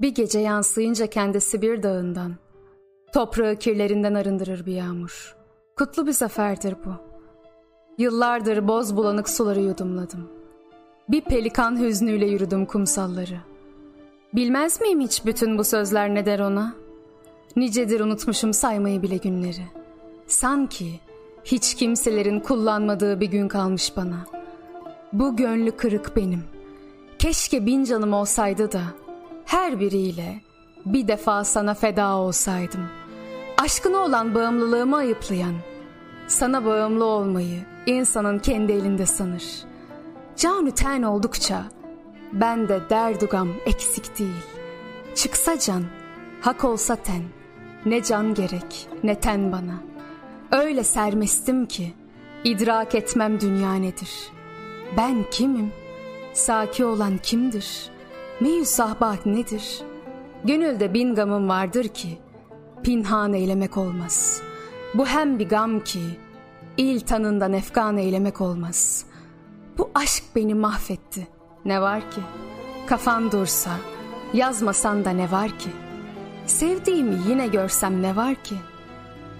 Bir gece yansıyınca kendisi bir dağından. Toprağı kirlerinden arındırır bir yağmur. Kutlu bir zaferdir bu. Yıllardır boz bulanık suları yudumladım. Bir pelikan hüznüyle yürüdüm kumsalları. Bilmez miyim hiç bütün bu sözler ne der ona? Nicedir unutmuşum saymayı bile günleri. Sanki hiç kimselerin kullanmadığı bir gün kalmış bana. Bu gönlü kırık benim. Keşke bin canım olsaydı da her biriyle bir defa sana feda olsaydım. Aşkına olan bağımlılığımı ayıplayan, sana bağımlı olmayı insanın kendi elinde sanır. Canü ten oldukça ben de derdugam eksik değil. Çıksa can, hak olsa ten, ne can gerek ne ten bana. Öyle sermestim ki idrak etmem dünya nedir. Ben kimim? Saki olan kimdir? Meyus sahbat nedir? Gönülde bin gamım vardır ki pinhan eylemek olmaz. Bu hem bir gam ki il tanından efkan eylemek olmaz. Bu aşk beni mahvetti. Ne var ki? Kafan dursa, yazmasan da ne var ki? Sevdiğimi yine görsem ne var ki?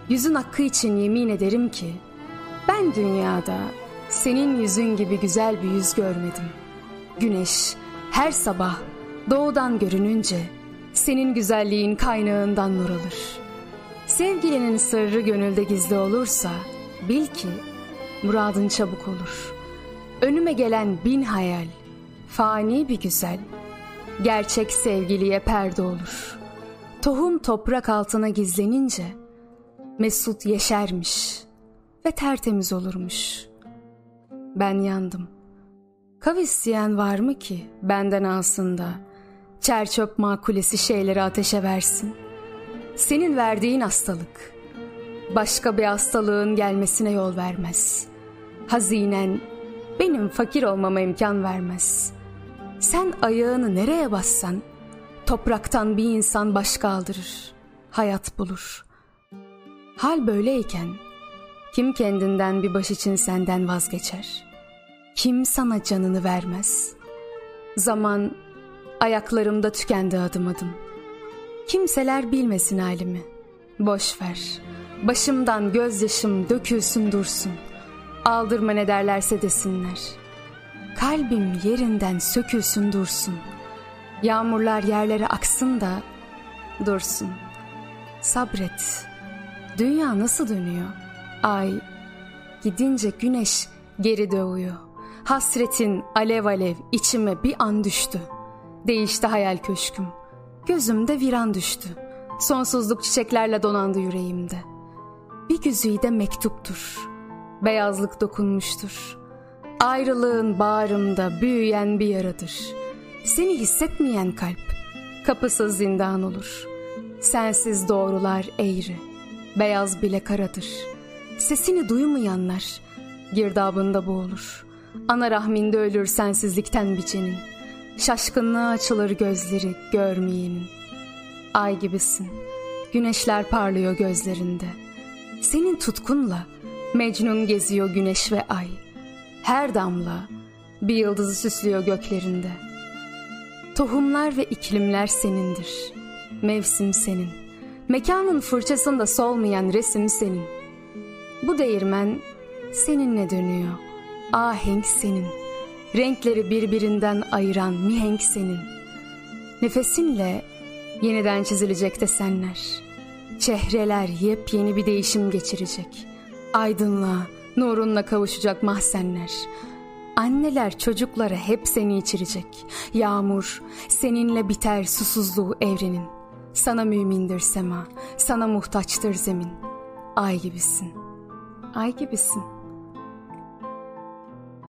Yüzün hakkı için yemin ederim ki ben dünyada senin yüzün gibi güzel bir yüz görmedim. Güneş her sabah doğudan görününce senin güzelliğin kaynağından nur alır. Sevgilinin sırrı gönülde gizli olursa bil ki muradın çabuk olur. Önüme gelen bin hayal, fani bir güzel, gerçek sevgiliye perde olur. Tohum toprak altına gizlenince mesut yeşermiş ve tertemiz olurmuş. Ben yandım. Kav isteyen var mı ki benden alsın da çerçöp makulesi şeyleri ateşe versin? Senin verdiğin hastalık başka bir hastalığın gelmesine yol vermez. Hazinen benim fakir olmama imkan vermez. Sen ayağını nereye bassan topraktan bir insan baş kaldırır, hayat bulur. Hal böyleyken kim kendinden bir baş için senden vazgeçer? Kim sana canını vermez? Zaman ayaklarımda tükendi adım adım. Kimseler bilmesin halimi. Boş ver. Başımdan gözyaşım dökülsün dursun. Aldırma ne derlerse desinler. Kalbim yerinden sökülsün dursun. Yağmurlar yerlere aksın da dursun. Sabret. Dünya nasıl dönüyor? Ay gidince güneş geri doğuyor. Hasretin alev alev içime bir an düştü. Değişti hayal köşküm. Gözümde viran düştü. Sonsuzluk çiçeklerle donandı yüreğimde. Bir güzide mektuptur. Beyazlık dokunmuştur. Ayrılığın bağrımda büyüyen bir yaradır. Seni hissetmeyen kalp kapısız zindan olur. Sensiz doğrular eğri, beyaz bile karadır. Sesini duymayanlar girdabında boğulur. Ana rahminde ölür sensizlikten biçenin. Şaşkınlığa açılır gözleri görmeyenin. Ay gibisin, güneşler parlıyor gözlerinde. Senin tutkunla Mecnun geziyor güneş ve ay. Her damla bir yıldızı süslüyor göklerinde. Tohumlar ve iklimler senindir. Mevsim senin. Mekanın fırçasında solmayan resim senin. Bu değirmen seninle dönüyor. Ahenk senin. Renkleri birbirinden ayıran mihenk senin. Nefesinle yeniden çizilecek desenler. Çehreler yepyeni bir değişim geçirecek. Aydınlığa, nurunla kavuşacak mahzenler. Anneler çocuklara hep seni içirecek. Yağmur seninle biter susuzluğu evrenin. Sana mümindir sema, sana muhtaçtır zemin. Ay gibisin, ay gibisin.''